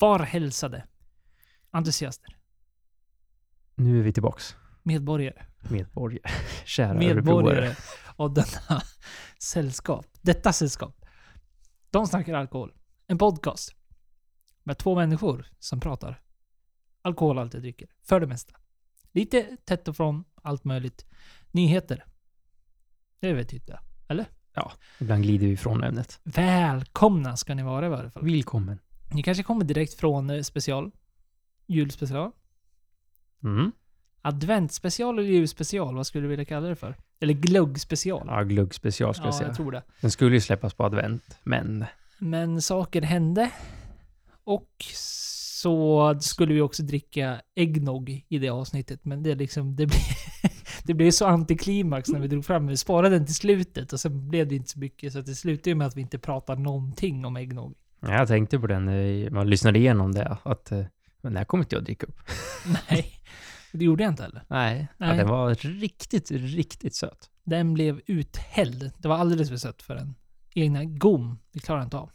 Var hälsade entusiaster, Nu är vi tillbaks. medborgare, Medborgare. Kära medborgare av denna sällskap. Detta sällskap. De snackar alkohol. En podcast. Med två människor som pratar alkohol allt de dricker. För det mesta. Lite tätt och från allt möjligt. Nyheter. Det vet jag. Eller? Ibland glider vi ifrån ämnet. Välkomna ska ni vara i varje fall. Välkommen. Ni kanske kommer direkt från eh, special. Julspecial. Mm. Adventsspecial eller julspecial? Vad skulle du vilja kalla det för? Eller glöggspecial? Ja, glugg special ska jag ja säga. jag tror det. Den skulle ju släppas på advent, men Men saker hände. Och så skulle vi också dricka eggnog i det avsnittet. Men det liksom, det blev, det blev så antiklimax när vi drog fram Vi sparade den till slutet och sen blev det inte så mycket. Så det slutade med att vi inte pratar någonting om eggnog. Ja, jag tänkte på den när man lyssnade igenom det. Att, eh, men det här kommer inte jag dricka upp. Nej, det gjorde jag inte heller. Nej. Ja, Nej. den var riktigt, riktigt söt. Den blev uthälld. Det var alldeles för sött för en egna gom. Det klarar jag inte av.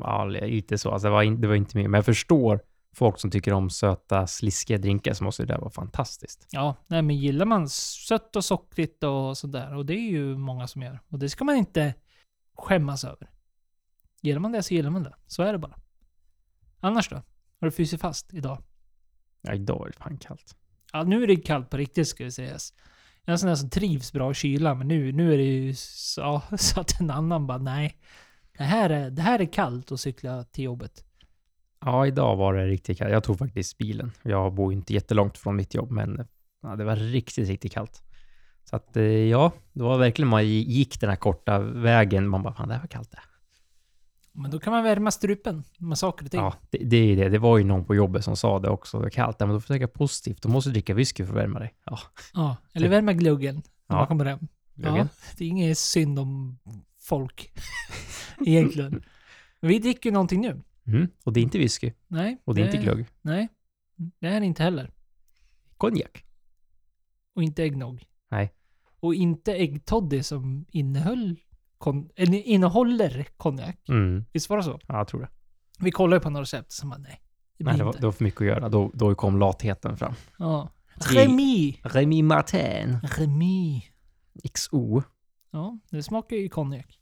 Ja, lite så. Alltså, det, var in, det var inte mer. Men jag förstår folk som tycker om söta, sliskiga drinkar så måste det där vara fantastiskt. Ja, nej men gillar man sött och sockrigt och sådär, och det är ju många som gör, och det ska man inte skämmas över. Gillar man det så gillar man det. Så är det bara. Annars då? Har du frysit fast idag? Ja, idag är det fan kallt. Ja, nu är det kallt på riktigt ska vi sägas. Jag är en sån där som trivs bra i kylan, men nu, nu är det ju så, så att en annan bara nej. Det här, är, det här är kallt att cykla till jobbet. Ja, idag var det riktigt kallt. Jag tog faktiskt bilen. Jag bor ju inte jättelångt från mitt jobb, men ja, det var riktigt, riktigt kallt. Så att eh, ja, det var verkligen man gick den här korta vägen. Man bara, fan det här var kallt det. Men då kan man värma strupen med saker och ting. Ja, det, det är det. Det var ju någon på jobbet som sa det också. Det var kallt. Men då får du tänka positivt. Du måste dricka whisky för att värma dig. Ja, Ja, eller värma gluggen när Ja. man kommer hem. Ja, det är inget synd om folk. Egentligen. Men vi dricker ju någonting nu. Mm. Och det är inte whisky. Nej. Och det är inte glögg. Nej. Det är det inte heller. Konjak. Och inte eggnog. Nej. Och inte äggtoddy som innehöll kon- eller innehåller konjak. Mm. Visst var det så? Ja, jag tror det. Vi kollade på några recept som bara nej. Det Nej, det var, det var för mycket att göra. Då, då kom latheten fram. Ja. Remi. Remy Martin. Remi. XO. Ja, det smakar ju konjak.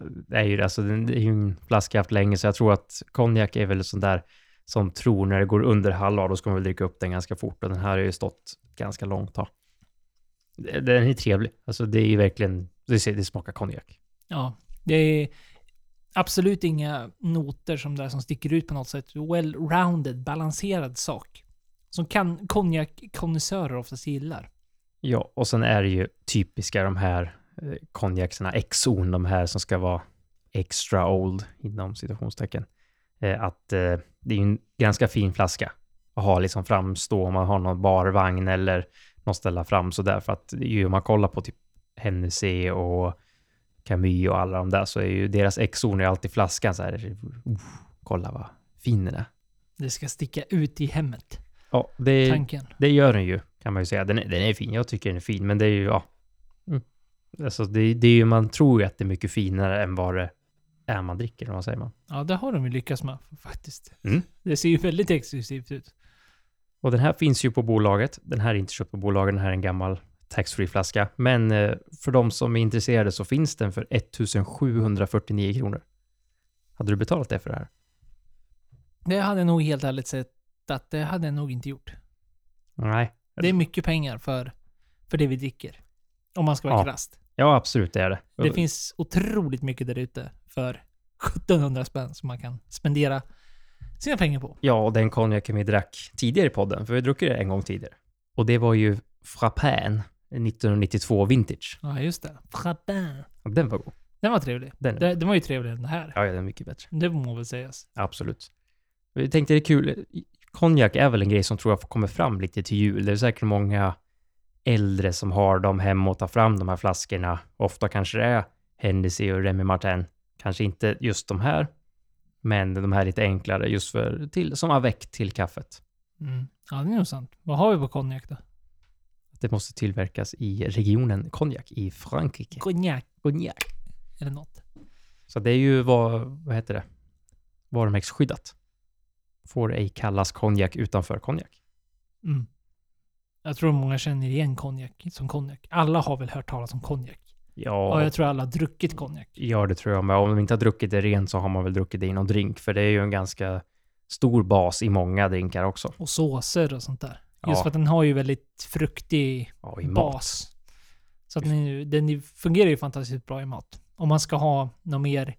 Det är ju det, alltså, det är ju en flaska jag haft länge, så jag tror att konjak är väl sån där som tror när det går under halva, då ska man väl dricka upp den ganska fort. Och den här har ju stått ganska långt tag. Den är trevlig. Alltså det är ju verkligen, det, det smakar konjak. Ja, det är absolut inga noter som där som sticker ut på något sätt. Well-rounded, balanserad sak. Som kan konjakkonnässörer oftast gillar. Ja, och sen är det ju typiska de här eh, konjaksarna, exon, de här som ska vara extra old inom situationstecken. Eh, att eh, det är ju en ganska fin flaska att ha liksom framstå om man har någon barvagn eller något ställa fram sådär. För att ju, om man kollar på typ Hennessy och Camus och alla de där så är ju deras exon är alltid flaskan så här. Uh, kolla vad fin den är. Det ska sticka ut i hemmet. Ja, det, Tanken. det gör den ju, kan man ju säga. Den är, den är fin, jag tycker den är fin, men det är ju, ja. Mm. Alltså det, det är ju, man tror ju att det är mycket finare än vad det är man dricker, vad säger man? Ja, det har de ju lyckats med faktiskt. Mm. Det ser ju väldigt exklusivt ut. Och den här finns ju på bolaget. Den här är inte köpt på bolaget, den här är en gammal taxfree flaska. Men eh, för de som är intresserade så finns den för 1749 kronor. Hade du betalat det för det här? Det hade jag nog helt ärligt sett att det hade jag nog inte gjort. Nej. Det är mycket pengar för, för det vi dricker. Om man ska vara Ja. krasst. Ja, absolut det är det. Det finns otroligt mycket där ute för 1700 spänn som man kan spendera sina pengar på. Ja, och den konjaken vi drack tidigare i podden, för vi druckit det en gång tidigare. Och det var ju Frappin 1992 vintage. Ja, just det. Frappin. Och den var god. Den var trevlig. Den är, Den, den var ju trevligare än det här. ja, ja, den är mycket bättre. Det må väl sägas. Absolut. Jag tänkte det är kul. Konjak är väl en grej som tror jag kommer fram lite till jul. Det är säkert många äldre som har dem hemma och tar fram de här flaskorna. Ofta kanske det är Hennessy och Remy Martin. Kanske inte just de här, men de här lite enklare just för till, som avec till kaffet. Mm. Ja, det är nog sant. Vad har vi på konjak då? Det måste tillverkas i regionen konjak i Frankrike. Konjak. Konjak. Eller något. Så det är ju vad, vad heter det? Varumärkesskyddat. får ej kallas konjak utanför konjak. Mm. Jag tror många känner igen konjak som konjak. Alla har väl hört talas om konjak? Ja, Och jag tror alla har druckit konjak. ja, det tror jag. Men om de inte har druckit det rent så har man väl druckit det i någon drink. För det är ju en ganska stor bas i många drinkar också. Och såser och sånt där. Ja. Just för att den har ju väldigt fruktig Ja, bas. Så att den, den fungerar ju fantastiskt bra i mat. Om man ska ha något mer...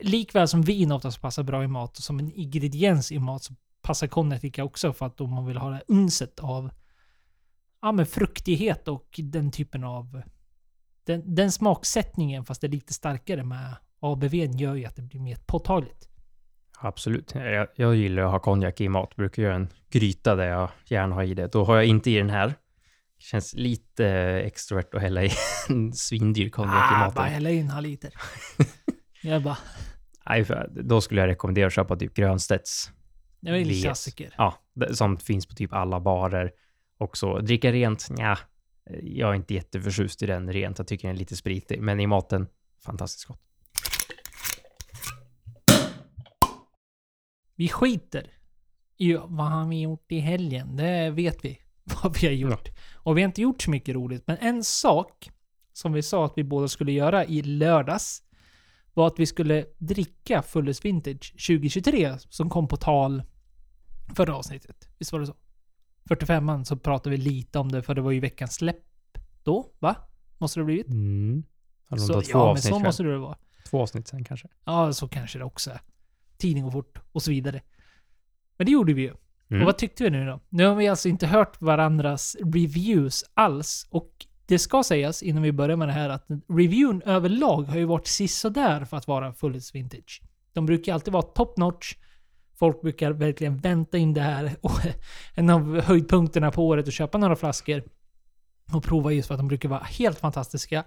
Likväl som vin oftast passar bra i mat och som en ingrediens i mat så passar konjak också för att om man vill ha det unset av ja, men fruktighet och den typen av... Den, den smaksättningen, fast det är lite starkare med ABV, gör ju att det blir mer påtagligt. Absolut. Jag, jag gillar att ha konjak i mat. Brukar göra en gryta där jag gärna har i det. Då har jag inte i den här. Känns lite extrovert att hälla i en svindyr konjak i Ah, maten. bara hälla in en halv liter. jag bara... Nej, då skulle jag rekommendera att köpa typ Grönstedts. Det ju en klassiker. Ja, som finns på typ alla barer. Och så dricka rent, ja, jag är inte jätteförtjust i den rent. Jag tycker den är lite spritig. Men i maten, fantastiskt gott. Vi skiter i vad har vi gjort i helgen. Det vet vi vad vi har gjort. Och vi har inte gjort så mycket roligt. Men en sak som vi sa att vi båda skulle göra i lördags var att vi skulle dricka Fullest Vintage 2023 som kom på tal förra avsnittet. Visst var det så? 45an så pratade vi lite om det för det var ju veckans släpp då, va? Måste det ha blivit? Mm. Så, ja, men så måste det vara. Två avsnitt sen kanske. Ja, så kanske det också är. Tidning och fort och så vidare. Men det gjorde vi ju. Mm. Och vad tyckte vi nu då? Nu har vi alltså inte hört varandras reviews alls. Och det ska sägas innan vi börjar med det här att reviewn överlag har ju varit sisådär för att vara Fullest Vintage. De brukar alltid vara top notch. Folk brukar verkligen vänta in det här. Och en av höjdpunkterna på året att köpa några flaskor och prova just för att de brukar vara helt fantastiska.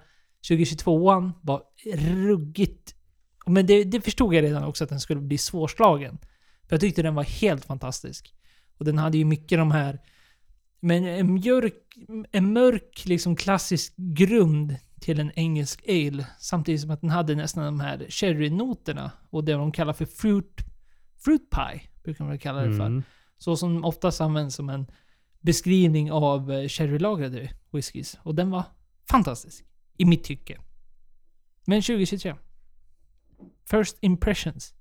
2022an var ruggigt. Men det, det förstod jag redan också att den skulle bli svårslagen. För jag tyckte den var helt fantastisk. Och den hade ju mycket de här... Men en mörk, en mörk liksom klassisk grund till en engelsk ale. Samtidigt som att den hade nästan de här cherry-noterna. Och det de kallar för fruit, fruit pie. Brukar man kalla det för. Mm. Så som oftast används som en beskrivning av eh, sherrylagrade whiskys. Och den var fantastisk. I mitt tycke. Men 2023. First impressions.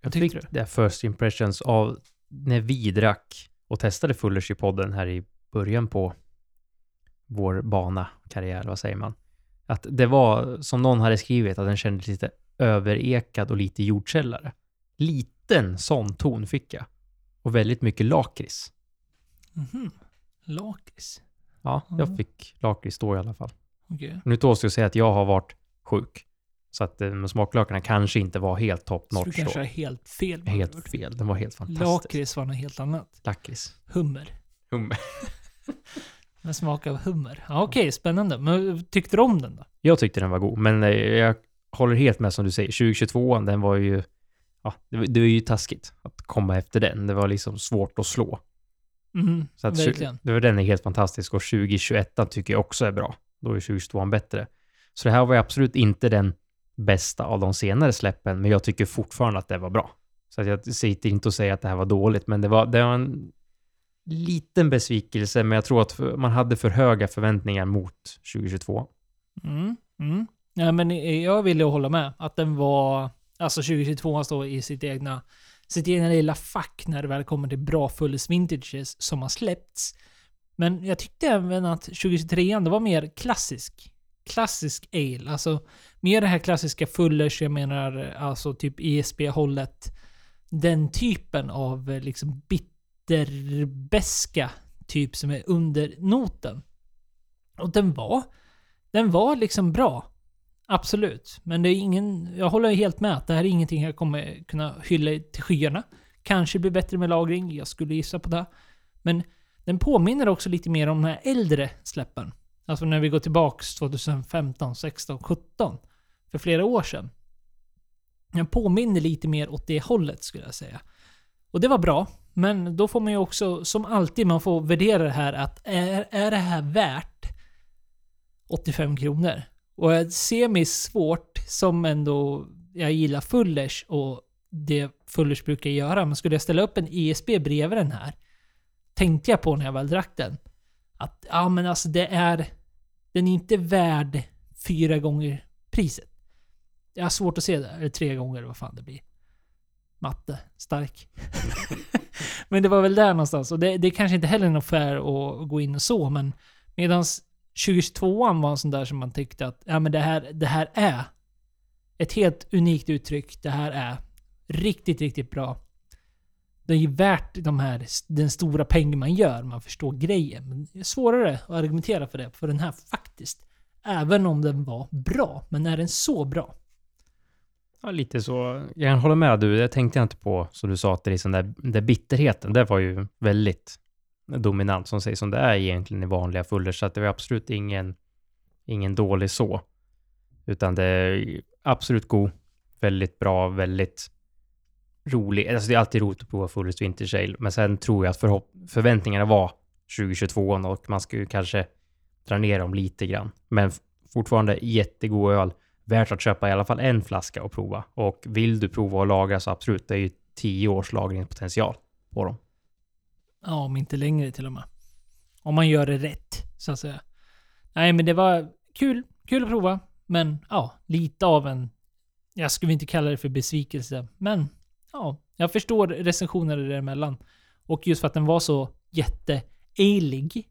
Jag tyckte fick det first impressions av när vi drack och testade Fullers i podden här i början på vår bana, karriär, vad säger man? Att det var, som någon hade skrivit, att den kändes lite överekad och lite jordkällare. Liten sån ton fick jag. Och väldigt mycket lakrits. Mhm. Lakrits. Ja, Mm. jag fick lakrits då i alla fall. Okej. Nu tås jag säga att jag har varit sjuk. Så att eh, smaklökarna kanske inte var helt top Så du notch kanske har helt fel. andra Helt fel. Den var helt fantastisk. Lakrits var något helt annat. Lakrits. Hummer. Hummer. Med smak av hummer. Ja, Okej, spännande. Men tyckte du om den då? Jag tyckte den var god, men eh, jag håller helt med som du säger. 2022 den var ju... Ja, det, var- det var ju taskigt att komma efter den. Det var liksom svårt att slå. Mhm, Så att verkligen. Det var, den är helt fantastisk och 2021 tycker jag också är bra. Då är 2022 bättre. Så det här var ju absolut inte den bästa av de senare släppen, men jag tycker fortfarande att det var bra. Så att jag sitter inte och säger att det här var dåligt, men det var, det var en liten besvikelse, men jag tror att man hade för höga förväntningar mot 2022. Mm, mm. Ja, men jag vill ju hålla med. Att den var... Alltså 2022 står i sitt egna, sitt egna lilla fack när det väl kommer till bra fullis vintages som har släppts. Men jag tyckte även att 2023 det var mer klassisk. Klassisk ale. Alltså mer det här klassiska fullers, jag menar alltså typ ESB-hållet. Den typen av eh, liksom bitterbeska typ som är under noten. Och den var den var liksom bra. Absolut. Men det är ingen... Jag håller helt med att det här är ingenting jag kommer kunna hylla till skyarna. Kanske blir bättre med lagring. Jag skulle gissa på det. Men den påminner också lite mer om de här äldre släppen. Alltså när vi går tillbaks 2015, 16, 17. För flera år sedan. Den påminner lite mer åt det hållet skulle jag säga. Och det var bra. Men då får man ju också, som alltid, man får värdera det här att är, är det här värt 85 kronor. Och jag ser mig svårt som ändå jag gillar Fullers och det Fullers brukar göra. Men skulle jag ställa upp en ESB bredvid den här, tänkte jag på när jag väl drack den. Att, ja men alltså det är... Den är inte värd fyra gånger priset. Jag har svårt att se det. Eller tre gånger, vad fan det blir. Matte. Stark. men det var väl där någonstans. Och det, det är kanske inte heller är något fair att gå in och så, men medan 2022 var en sån där som man tyckte att ja, men det, här, det här är ett helt unikt uttryck. Det här är riktigt, riktigt bra. Det är ju värt de här, den stora pengen man gör. Man förstår grejen. Men det är svårare att argumentera för det. För den här faktiskt, även om den var bra, men är den så bra? Ja, lite så. Jag håller med du. Det tänkte jag inte på, som du sa, att det är sån där, den där bitterheten, det var ju väldigt dominant, som sägs som det är egentligen i vanliga fuller, så att det var absolut ingen, ingen dålig så. Utan det är absolut god, väldigt bra, väldigt rolig. Alltså det är alltid roligt att prova Fullest Vintage Ale, men sen tror jag att förhopp- förväntningarna var 2022 och man skulle kanske dra ner dem lite grann. Men fortfarande jättegod öl. Värt att köpa i alla fall en flaska och prova. Och vill du prova att lagra så absolut, det är ju tio års lagringspotential på dem. Ja, om inte längre till och med. Om man gör det rätt, så att säga. Nej, men det var kul. Kul att prova. Men ja, lite av en... Jag skulle inte kalla det för besvikelse, men ja, jag förstår recensioner däremellan. Och just för att den var så jätteelig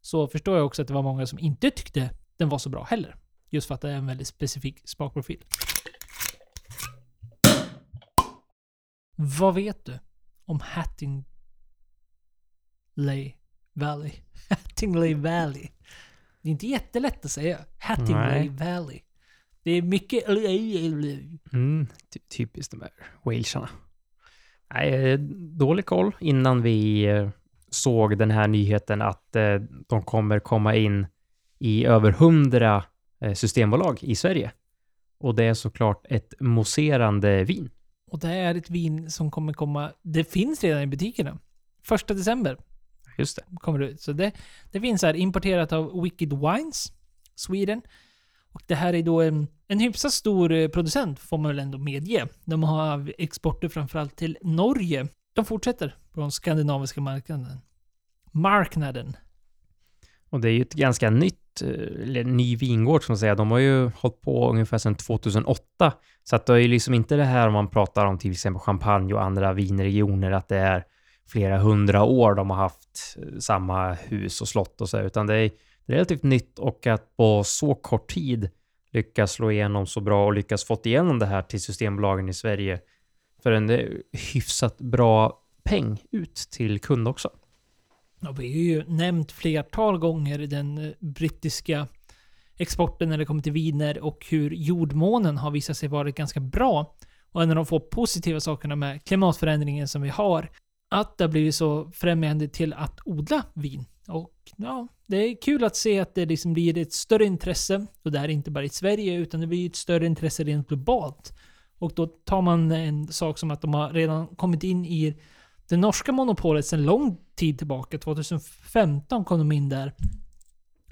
så förstår jag också att det var många som inte tyckte den var så bra heller. Just för att det är en väldigt specifik smakprofil. Vad vet du om Hattingley Valley? Hattingley Valley. Det är inte jättelätt att säga. Hattingley Nej. Valley. Det är mycket... Mm, ty- typiskt de här walesarna. Nej, eh, dålig koll innan vi eh, såg den här nyheten att eh, de kommer komma in i över hundra systembolag i Sverige. Och det är såklart ett mousserande vin. Och det är ett vin som kommer komma... Det finns redan i butikerna. Första december Just det. kommer det ut. Så det, det finns här importerat av Wicked Wines, Sweden. Och det här är då en, en hyfsat stor eh, producent, får man väl ändå medge. De har exporter framförallt till Norge. De fortsätter på den skandinaviska marknaden. Marknaden. Och det är ju ett ganska nytt, eh, eller ny vingård som man säger. De har ju hållit på ungefär sedan 2008. Så att det är ju liksom inte det här om man pratar om till exempel champagne och andra vinregioner, att det är flera hundra år de har haft eh, samma hus och slott och så, utan det är relativt nytt och att på så kort tid lyckas slå igenom så bra och lyckas fått igenom det här till Systembolagen i Sverige för en eh, hyfsat bra peng ut till kund också. Ja, vi har ju nämnt flertal gånger den eh, brittiska exporten när det kommer till viner och hur jordmånen har visat sig vara ganska bra. Och en av de få positiva sakerna med klimatförändringen som vi har, att det har blivit så främjande till att odla vin. Och ja, det är kul att se att det liksom blir ett större intresse. Och det här är inte bara i Sverige, utan det blir ett större intresse rent globalt. Och då tar man en sak som att de har redan kommit in i det norska monopolet sedan lång tid tillbaka. 2015 kom de in där.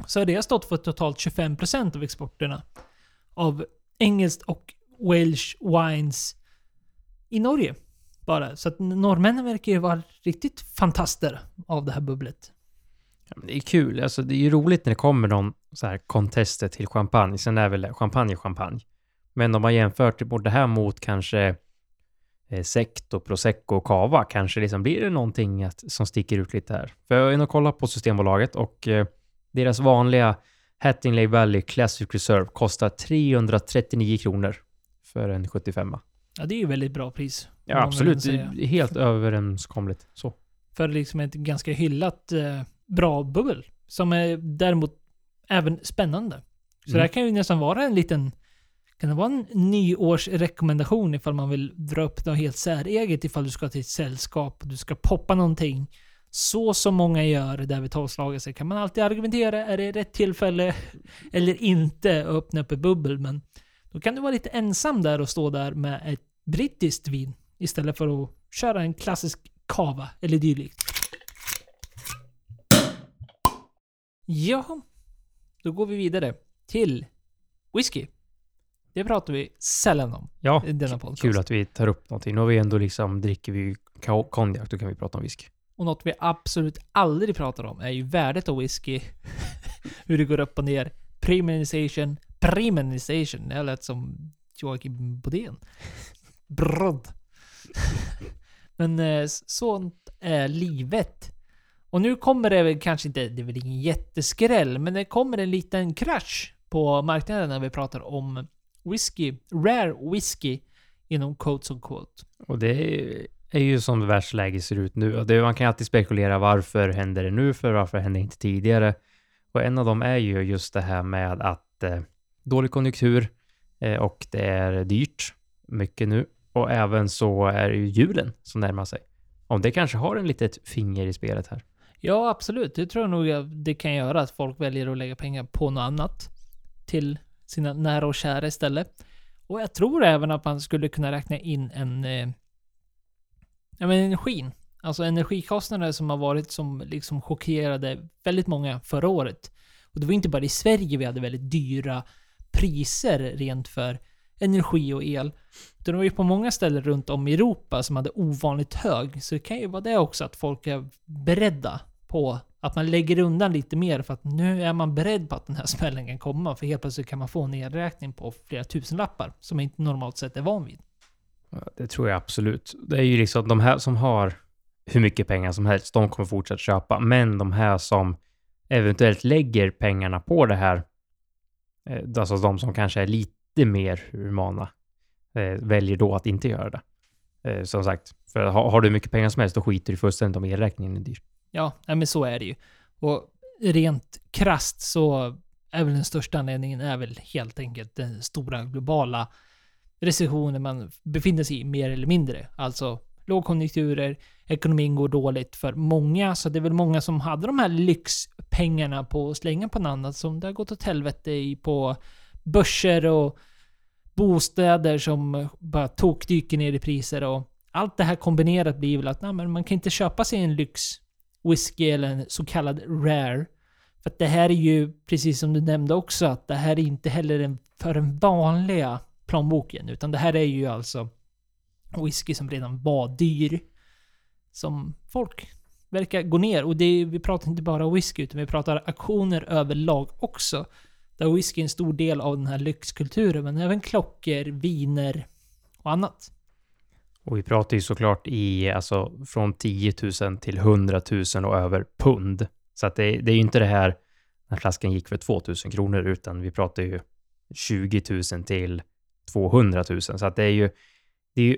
Så har det stått för totalt 25% av exporterna av engelskt och Welsh wines i Norge. Bara. Så att norrmännen verkar ju vara riktigt fantaster av det här bubblet. Det är kul. Alltså, det är ju roligt när det kommer någon så här contester till champagne. Sen är väl champagne champagne. Men om man jämför typ det här mot kanske eh, sekt och prosecco och cava, kanske liksom blir det någonting att, som sticker ut lite här. För jag är inne och kollar på Systembolaget och eh, deras vanliga Hattingley Valley Classic Reserve kostar 339 kronor för en 75 Ja, det är ju väldigt bra pris. Ja, absolut. helt överenskomligt. Så. För liksom ett ganska hyllat eh, bra bubbel. Som är däremot även spännande. Så Mm. det här kan ju nästan vara en liten... Kan det vara en nyårsrekommendation ifall man vill dra upp något helt säreget ifall du ska till ett sällskap och du ska poppa någonting. Så som många gör där vid tolvslaget så kan man alltid argumentera. Är det rätt tillfälle eller inte att öppna upp ett bubbel? Men då kan du vara lite ensam där och stå där med ett brittiskt vin istället för att köra en klassisk kava eller dylikt. Ja, då går vi vidare till whisky. Det pratar vi sällan om Ja, i denna podcast. kul att vi tar upp någonting. Nu har vi ändå liksom, dricker vi ka- konjak, då kan vi prata om whisky. Och något vi absolut aldrig pratar om är ju värdet av whisky. Hur det går upp och ner. Premiumization. Premiumization. Det lät som Joakim Bodén. Brodd. Men eh, sånt är livet. Och nu kommer det väl kanske inte, det är väl ingen jätteskräll, men det kommer en liten krasch på marknaden när vi pratar om whisky, rare whisky inom quotes on quote. Och det är ju som världsläget ser ut nu. Och det, man kan alltid spekulera varför händer det nu för varför hände det inte tidigare? Och en av dem är ju just det här med att eh, dålig konjunktur eh, och det är dyrt mycket nu. Och även så är det ju julen som närmar sig. Om det kanske har en litet finger i spelet här. Ja, absolut. Det tror jag nog det kan göra att folk väljer att lägga pengar på något annat. Till sina nära och kära istället. Och jag tror även att man skulle kunna räkna in en... Eh, ja men energin. Alltså energikostnader som har varit som liksom chockerade väldigt många förra året. Och det var inte bara i Sverige vi hade väldigt dyra priser rent för energi och el. Utan det var ju på många ställen runt om i Europa som hade ovanligt hög. Så det kan ju vara det också att folk är beredda på att man lägger undan lite mer för att nu är man beredd på att den här smällen kan komma. För helt plötsligt kan man få en nedräkning på flera tusenlappar som man inte normalt sett är van vid. Det tror jag absolut. Det är ju liksom de här som har hur mycket pengar som helst, de kommer fortsätta köpa. Men de här som eventuellt lägger pengarna på det här, eh, alltså de som kanske är lite mer humana, eh, väljer då att inte göra det. Eh, som sagt, för har, har du mycket pengar som helst, då skiter du fullständigt om elräkningen är dyr. Ja, men så är det ju. Och rent krast så är väl den största anledningen är väl helt enkelt den stora globala recessionen man befinner sig i mer eller mindre. Alltså lågkonjunkturer, ekonomin går dåligt för många, så det är väl många som hade de här lyxpengarna på att slänga på något annat som det har gått åt helvete i på börser och bostäder som bara tokdyker ner i priser och allt det här kombinerat blir väl att nej, men man kan inte köpa sig en lyx whisky eller en så kallad rare. För att det här är ju, precis som du nämnde också, att det här är inte heller en, för den vanliga plånboken. Utan det här är ju alltså whisky som redan var dyr. Som folk verkar gå ner. Och det är, vi pratar inte bara whisky, utan vi pratar aktioner överlag också. Där whisky är en stor del av den här lyxkulturen, men även klockor, viner och annat. Och vi pratar ju såklart i, alltså från 10 000 till 100 000 och över pund. Så att det, det är ju inte det här när flaskan gick för 2 000 kronor, utan vi pratar ju 20 000 till 200 000. Så att det är ju, det är ju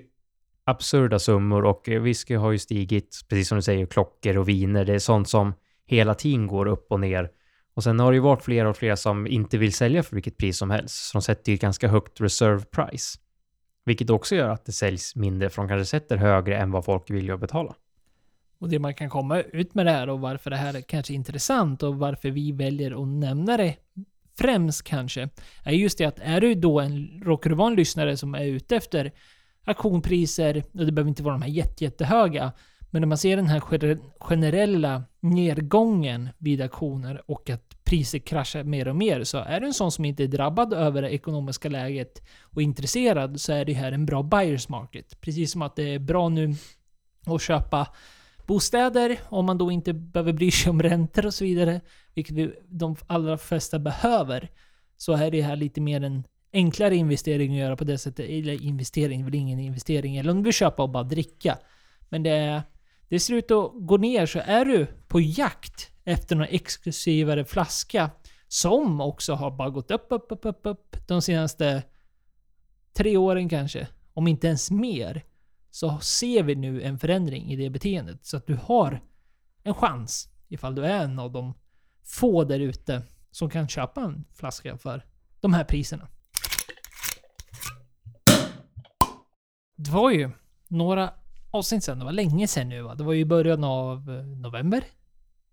absurda summor och eh, whisky har ju stigit, precis som du säger, klockor och viner. Det är sånt som hela tiden går upp och ner. Och sen har det ju varit flera och flera som inte vill sälja för vilket pris som helst. Så de sätter ju ett ganska högt reserve price. Vilket också gör att det säljs mindre, för de kanske sätter högre än vad folk vill betala. Och det man kan komma ut med det här och varför det här är kanske intressant och varför vi väljer att nämna det främst kanske, är just det att är du då en, råkar du vara en lyssnare som är ute efter auktionpriser, och det behöver inte vara de här jätte, jättehöga, men när man ser den här generella nedgången vid auktioner och att priser kraschar mer och mer, så är du en sån som inte är drabbad över det ekonomiska läget och intresserad, så är det här en bra buyers market. Precis som att det är bra nu att köpa bostäder om man då inte behöver bry sig om räntor och så vidare, vilket vi, de allra flesta behöver, så är det här lite mer en enklare investering att göra på det sättet. Eller investering, det är väl ingen investering. Eller om du vill köpa och bara dricka. Men det, är det ser ut att gå ner, så är du på jakt efter någon exklusivare flaska som också har bara gått upp, upp, upp, upp, upp de senaste tre åren kanske, om inte ens mer, så ser vi nu en förändring i det beteendet. Så att du har en chans, ifall du är en av de få där ute som kan köpa en flaska för de här priserna. Det var ju några avsnitt sedan, det var länge sedan nu va? Det var ju i början av eh, november.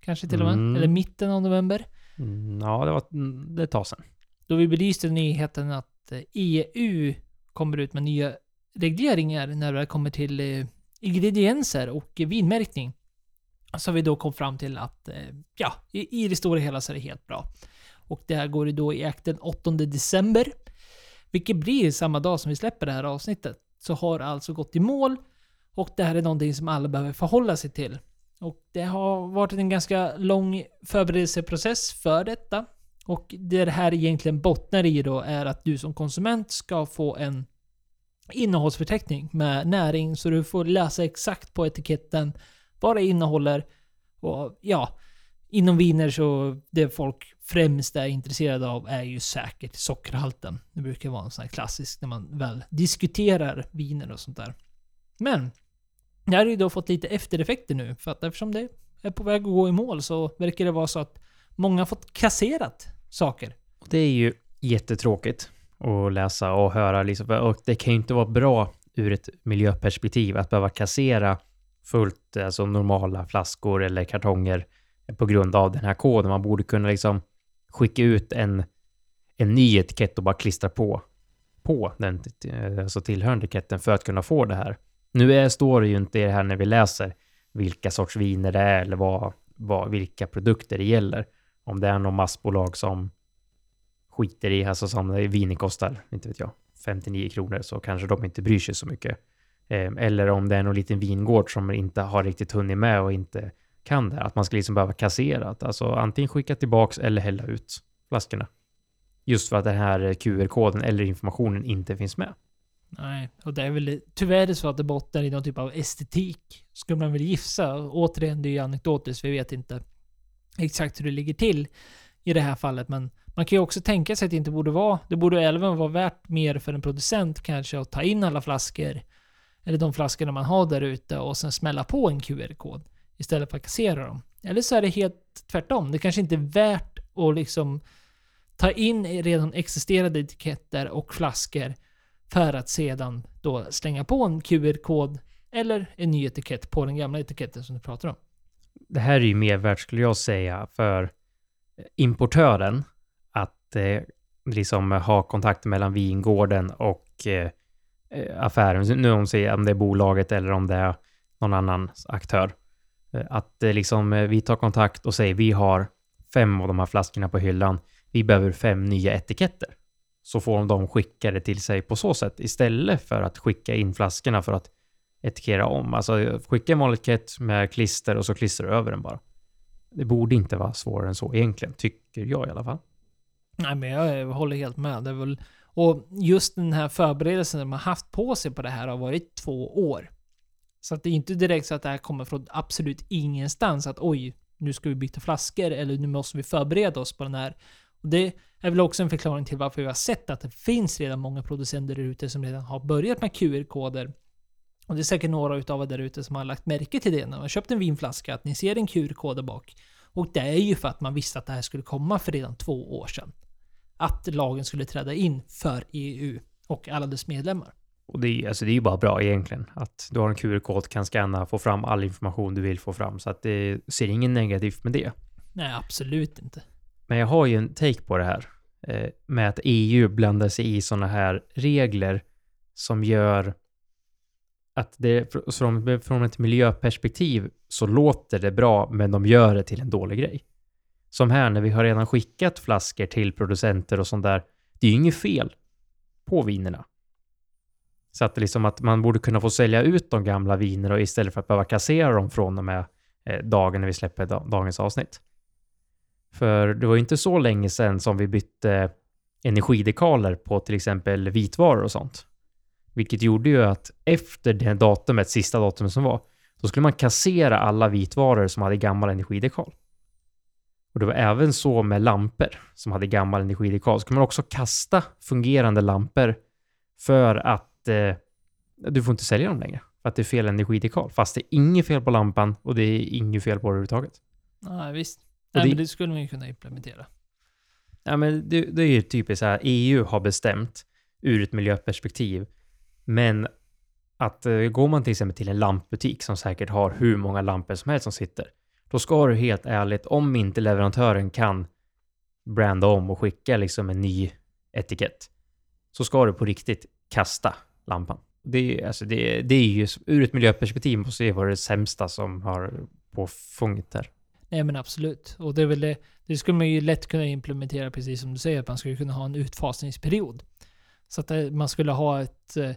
Kanske till och med. Mm. Eller mitten av november. Mm, ja, det var mm, det ett tag sedan. Då vi belyste nyheten att eh, EU kommer ut med nya regleringar när det kommer till eh, ingredienser och vinmärkning. Så vi då kom fram till att, ja, i, det stora hela så är det helt bra. Och det här går ju då i akt den 8 december. Vilket blir samma dag som vi släpper det här avsnittet. Så har alltså gått i mål. Och det här är någonting som alla behöver förhålla sig till. Och det har varit en ganska lång förberedelseprocess för detta. Och det det här egentligen bottnar i då är att du som konsument ska få en innehållsförteckning med näring så du får läsa exakt på etiketten vad det innehåller. Och ja, inom viner så det folk främst är intresserade av är ju säkert sockerhalten. Det brukar vara en sån här klassisk när man väl diskuterar viner och sånt där. Men det här har ju då fått lite eftereffekter nu för att eftersom det är på väg att gå i mål så verkar det vara så att många har fått kasserat saker. Det är ju jättetråkigt att läsa och höra liksom, och det kan ju inte vara bra ur ett miljöperspektiv att behöva kassera fullt, alltså normala flaskor eller kartonger på grund av den här koden. Man borde kunna liksom skicka ut en, en ny etikett och bara klistra på, på den eh, alltså tillhörande etiketten för att kunna få det här. Nu är, står det ju inte i det här när vi läser vilka sorts viner det är eller vad, vad, vilka produkter det gäller. Om det är någon massbolag som skiter i, alltså som viner kostar, inte vet jag, 59 kronor så kanske de inte bryr sig så mycket. Ehm, eller om det är någon liten vingård som inte har riktigt hunnit med och inte kan det. Att man ska liksom behöva kassera. Alltså antingen skicka tillbaks eller hälla ut flaskorna. Just för att den här QR-koden eller informationen inte finns med. Nej, och det är väl tyvärr så att det bottnar i någon typ av estetik. Skulle man väl gissa. Återigen, det är ju anekdotiskt. Vi vet inte exakt hur det ligger till i det här fallet. Men man kan ju också tänka sig att det inte borde vara... Det borde även vara värt mer för en producent kanske att ta in alla flaskor. Eller de flaskorna man har där ute och sen smälla på en QR-kod. Istället för att kassera dem. Eller så är det helt tvärtom. Det kanske inte är värt att liksom ta in redan existerande etiketter och flaskor för att sedan då slänga på en QR-kod eller en ny etikett på den gamla etiketten som du pratar om. Det här är ju mervärt skulle jag säga för eh, importören att eh, liksom ha kontakt mellan vingården och eh, eh affären. Nu om, om det är bolaget eller om det är någon annan aktör. Eh, att eh, liksom vi tar kontakt och säger vi har fem av de här flaskorna på hyllan. Vi behöver fem nya etiketter. Så får de skicka det till sig på så sätt istället för att skicka in flaskorna för att etikera om. Alltså skicka en vanlig etikett med klister och så klistrar du över den bara. Det borde inte vara svårare än så egentligen, tycker jag i alla fall. Nej, men jag håller helt med. Det är väl, och just den här förberedelsen de har haft på sig på det här har varit två år. Så att det är inte direkt så att det här kommer från absolut ingenstans. Att oj, nu ska vi byta flaskor eller nu måste vi förbereda oss på den här. Och det är väl också en förklaring till varför vi har sett att det finns redan många producenter där ute som redan har börjat med QR-koder. Och det är säkert några utav er där ute som har lagt märke till det när man har köpt en vinflaska, att ni ser en QR-kod där bak. Och det är ju för att man visste att det här skulle komma för redan två år sedan. Att lagen skulle träda in för EU och alla dess medlemmar. Och det är, alltså det är ju bara bra egentligen. Att du har en QR-kod, kan scanna, få fram all information du vill få fram. Så att det ser inget negativt med det. Nej, absolut inte. Men jag har ju en take på det här. Eh, med att EU blandar sig i sådana här regler som gör att det från, från ett miljöperspektiv så låter det bra, men de gör det till en dålig grej. Som här när vi har redan skickat flaskor till producenter och sånt där. Det är ju inget fel på vinerna. Så att, liksom att man borde kunna få sälja ut de gamla vinerna istället för att behöva kassera dem från och med eh, dagen när vi släpper dagens avsnitt. För det var ju inte så länge sedan som vi bytte energidekaler på till exempel vitvaror och sånt. Vilket gjorde ju att efter det datumet, sista datumet som var, då skulle man kassera alla vitvaror som hade gammal energidekal. Och det var även så med lampor som hade gammal energidekal. Så kunde man också kasta fungerande lampor för att eh, du får inte sälja dem längre. För att det är fel energidekal. Fast det är inget fel på lampan och det är inget fel på det överhuvudtaget. Nej, visst. Nej, det, men det skulle man ju kunna implementera. Ja, men det, det är ju typiskt så här. EU har bestämt ur ett miljöperspektiv men att eh, går man till exempel till en lampbutik som säkert har hur många lampor som helst som sitter, då ska du helt ärligt, om inte leverantören kan branda om och skicka liksom en ny etikett, så ska du på riktigt kasta lampan. Det, alltså det, det är ju, ur ett miljöperspektiv måste det vara det sämsta som har påfångat där. Nej men absolut. Och det är väl det, det skulle man ju lätt kunna implementera precis som du säger, att man skulle kunna ha en utfasningsperiod. Så att det, man skulle ha ett... Eh, man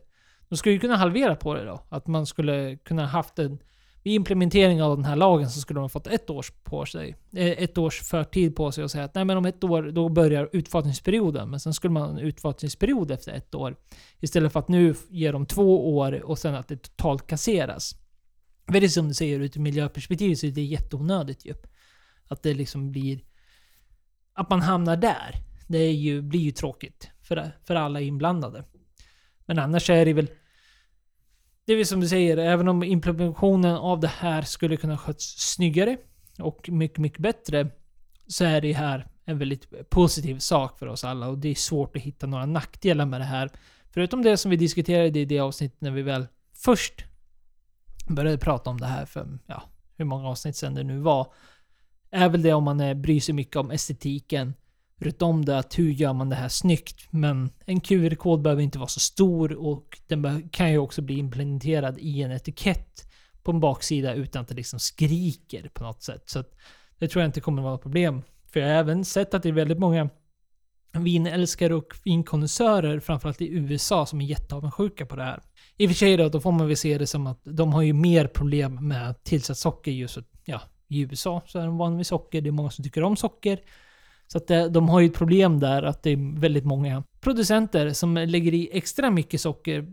De skulle ju kunna halvera på det då. Att man skulle kunna haft en... Vid implementering av den här lagen så skulle de ha fått ett års på sig. Eh, ett års förtid på sig och säga att nej men om ett år då börjar utfasningsperioden. Men sen skulle man ha en utfasningsperiod efter ett år. Istället för att nu ge dem två år och sen att det totalt kasseras. Väldigt som du säger, ur ett miljöperspektiv så är det jätteonödigt ju. Att det liksom blir... Att man hamnar där. Det är ju, blir ju tråkigt för, för alla inblandade. Men annars är det väl... Det är väl som du säger, även om implementationen av det här skulle kunna sköts snyggare och mycket, mycket bättre. Så är det här en väldigt positiv sak för oss alla och det är svårt att hitta några nackdelar med det här. Förutom det som vi diskuterade i det avsnittet när vi väl först började prata om det här för, ja, hur många avsnitt sedan det nu var. Är väl det om man är, bryr sig mycket om estetiken. Runt om det, att hur gör man det här snyggt? Men en QR-kod behöver inte vara så stor och den kan ju också bli implementerad i en etikett på en baksida utan att det liksom skriker på något sätt. Så att det tror jag inte kommer vara ett problem. För jag har även sett att det är väldigt många vinälskare och vinkonnässörer, framförallt i USA, som är jätteavundsjuka på det här. I och för sig då, då får man väl se det som att de har ju mer problem med tillsatt socker just ja, i USA så är de vana vid socker. Det är många som tycker om socker. Så att det, de har ju ett problem där att det är väldigt många producenter som lägger i extra mycket socker.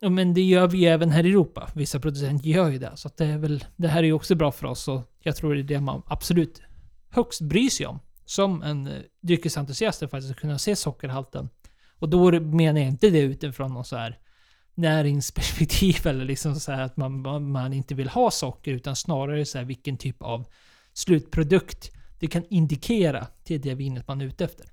Ja, Men det gör vi ju även här i Europa. Vissa producenter gör ju det. Så att det är väl, det här är ju också bra för oss och jag tror det är det man absolut högst bryr sig om. Som en eh, dryckesentusiast att faktiskt kunna se sockerhalten. Och då menar jag inte det utifrån någon så här näringsperspektiv eller liksom så här att man, man, inte vill ha socker utan snarare så här vilken typ av slutprodukt det kan indikera till det vinet man är ute efter.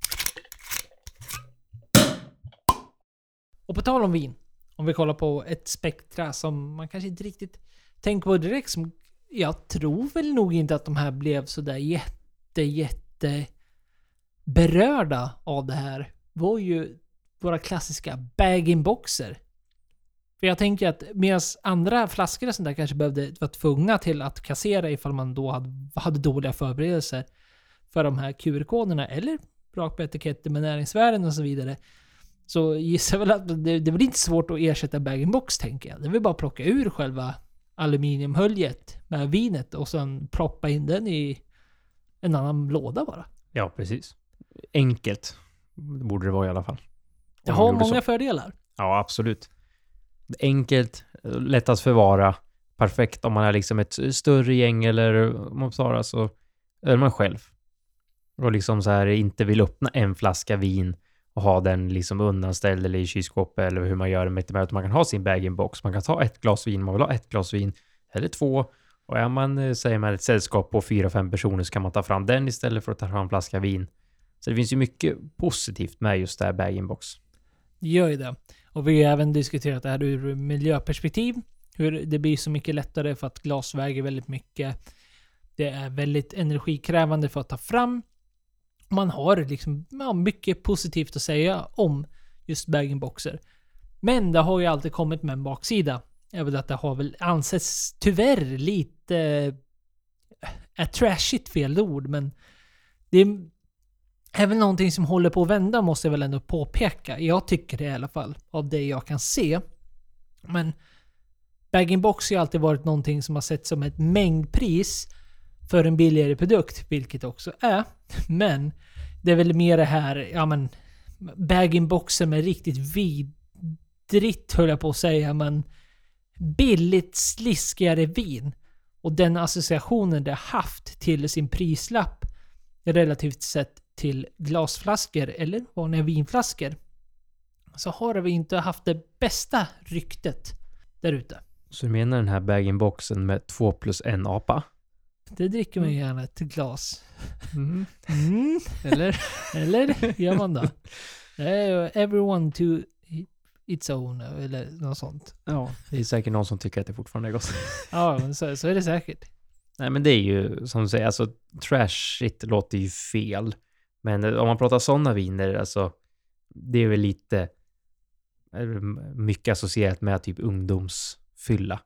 Och på tal om vin. Om vi kollar på ett spektra som man kanske inte riktigt tänker på direkt. Som jag tror väl nog inte att de här blev sådär jätte, jätte berörda av det här. var ju våra klassiska bag-in-boxer. För jag tänker att medan andra flaskor och sånt där kanske behövde vara tvungna till att kassera ifall man då hade, hade dåliga förberedelser för de här QR-koderna eller rakt på etiketter med näringsvärden och så vidare. Så gissar väl att det, det blir inte svårt att ersätta bag-in-box tänker jag. Det vill bara plocka ur själva aluminiumhöljet med vinet och sen ploppa in den i en annan låda bara. Ja, precis. Enkelt. Borde det vara i alla fall. Det har många så. fördelar. Ja, absolut. Enkelt, lätt att förvara. Perfekt om man är liksom ett större gäng eller om man svarar så är man själv. Och liksom så här inte vill öppna en flaska vin och ha den liksom undanställd eller i kylskåpet eller hur man gör det med att man kan ha sin bag-in-box. Man kan ta ett glas vin, man vill ha ett glas vin eller två. Och är man, eh, säger man, ett sällskap på fyra, fem personer så kan man ta fram den istället för att ta fram en flaska vin. Så det finns ju mycket positivt med just det här bag-in-box. Det gör ju det. Och vi har även diskuterat det här ur miljöperspektiv. Hur det blir så mycket lättare för att glas väger väldigt mycket. Det är väldigt energikrävande för att ta fram. Man har liksom ja, mycket positivt att säga om just bag-in-boxer. Men det har ju alltid kommit med en baksida. Är väl att det har väl ansetts tyvärr lite... Är trashigt fel ord, men det är är väl någonting som håller på att vända måste jag väl ändå påpeka. Jag tycker det i alla fall, av det jag kan se. Men bag-in-box har ju alltid varit någonting som har sett som ett mängdpris för en billigare produkt, vilket det också är. Men det är väl mer det här, ja men bag-in-boxen med riktigt vidrigt höll jag på att säga, men billigt sliskigare vin. Och den associationen det har haft till sin prislapp relativt sett till glasflaskor eller vanliga vinflaskor så har vi inte haft det bästa ryktet där ute. Så du menar den här bag-in-boxen med två plus en apa? Det dricker man ju gärna ett glas. Mm. Mm. Eller? Eller gör man det? Everyone to its own eller något sånt. Ja, det är säkert någon som tycker att det fortfarande är gott. Ja, men så, så är det säkert. Nej, men det är ju som du säger, alltså trashigt låter ju fel. Men eh, om man pratar sådana viner, alltså det är väl lite mycket associerat med typ ungdomsfylla.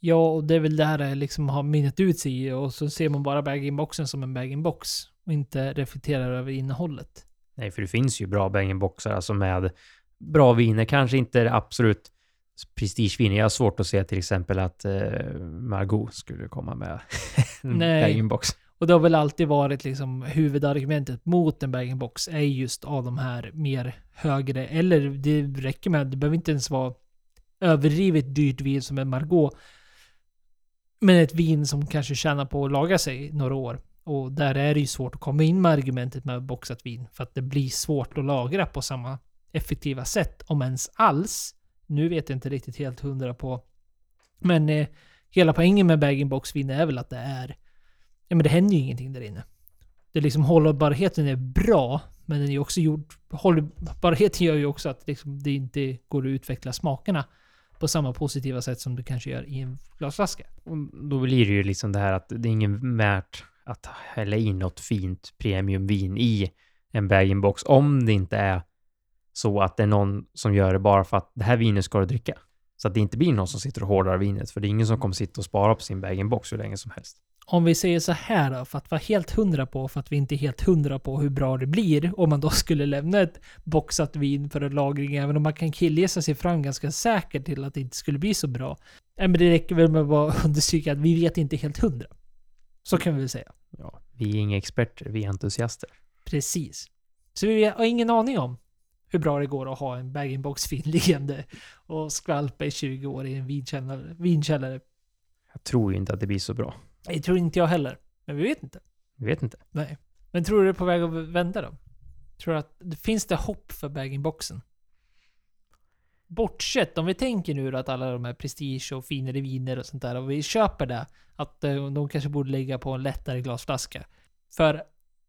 Ja, och det är väl det här det liksom har minnat ut sig i och så ser man bara bag-in-boxen som en bag-in-box och inte reflekterar över innehållet. Nej, för det finns ju bra bang boxar alltså med bra viner. Kanske inte det absolut prestigeviner. Jag har svårt att se till exempel att eh, Margot skulle komma med en bag-in-box. Och det har väl alltid varit liksom huvudargumentet typ mot en bag-in-box är just av de här mer högre, eller det räcker med, det behöver inte ens vara överdrivet dyrt vin som en Margot. Men ett vin som kanske tjänar på att laga sig några år. Och där är det ju svårt att komma in med argumentet med boxat vin. För att det blir svårt att lagra på samma effektiva sätt, om ens alls. Nu vet jag inte riktigt helt hundra på. Men eh, hela poängen med bag-in-box vin är väl att det är Ja men det händer ju ingenting där inne. Det är liksom hållbarheten är bra, men den är ju också gjord... Hållbarheten gör ju också att liksom det inte går att utveckla smakerna på samma positiva sätt som du kanske gör i en glasflaska. Och då blir det ju liksom det här att det är ingen värt att hälla in något fint premiumvin i en bag-in-box om det inte är så att det är någon som gör det bara för att det här vinet ska du dricka. Så att det inte blir någon som sitter och hårdar vinet, för det är ingen som kommer sitta och spara på sin bag-in-box hur länge som helst. Om vi säger så här då, för att vara helt hundra på, för att vi inte är helt hundra på hur bra det blir om man då skulle lämna ett boxat vin för en lagring, även om man kan killgissa sig fram ganska säkert till att det inte skulle bli så bra. Nej, men det räcker väl med att bara understryka att vi vet inte helt hundra. Så kan vi väl säga. Ja, vi är inga experter, vi är entusiaster. Precis. Så vi har ingen aning om hur bra det går att ha en bag-in-box vin liggande och skvalpa i 20 år i en vinkällare. vinkällare. Jag tror inte att det blir så bra. Det tror inte jag heller. Men vi vet inte. Vi vet inte. Nej. Men tror du det är på väg att vända då? Tror du att det finns det hopp för bag-in-boxen? Bortsett, om vi tänker nu att alla de här prestige och finare viner och sånt där, och vi köper det, att eh, de kanske borde lägga på en lättare glasflaska. För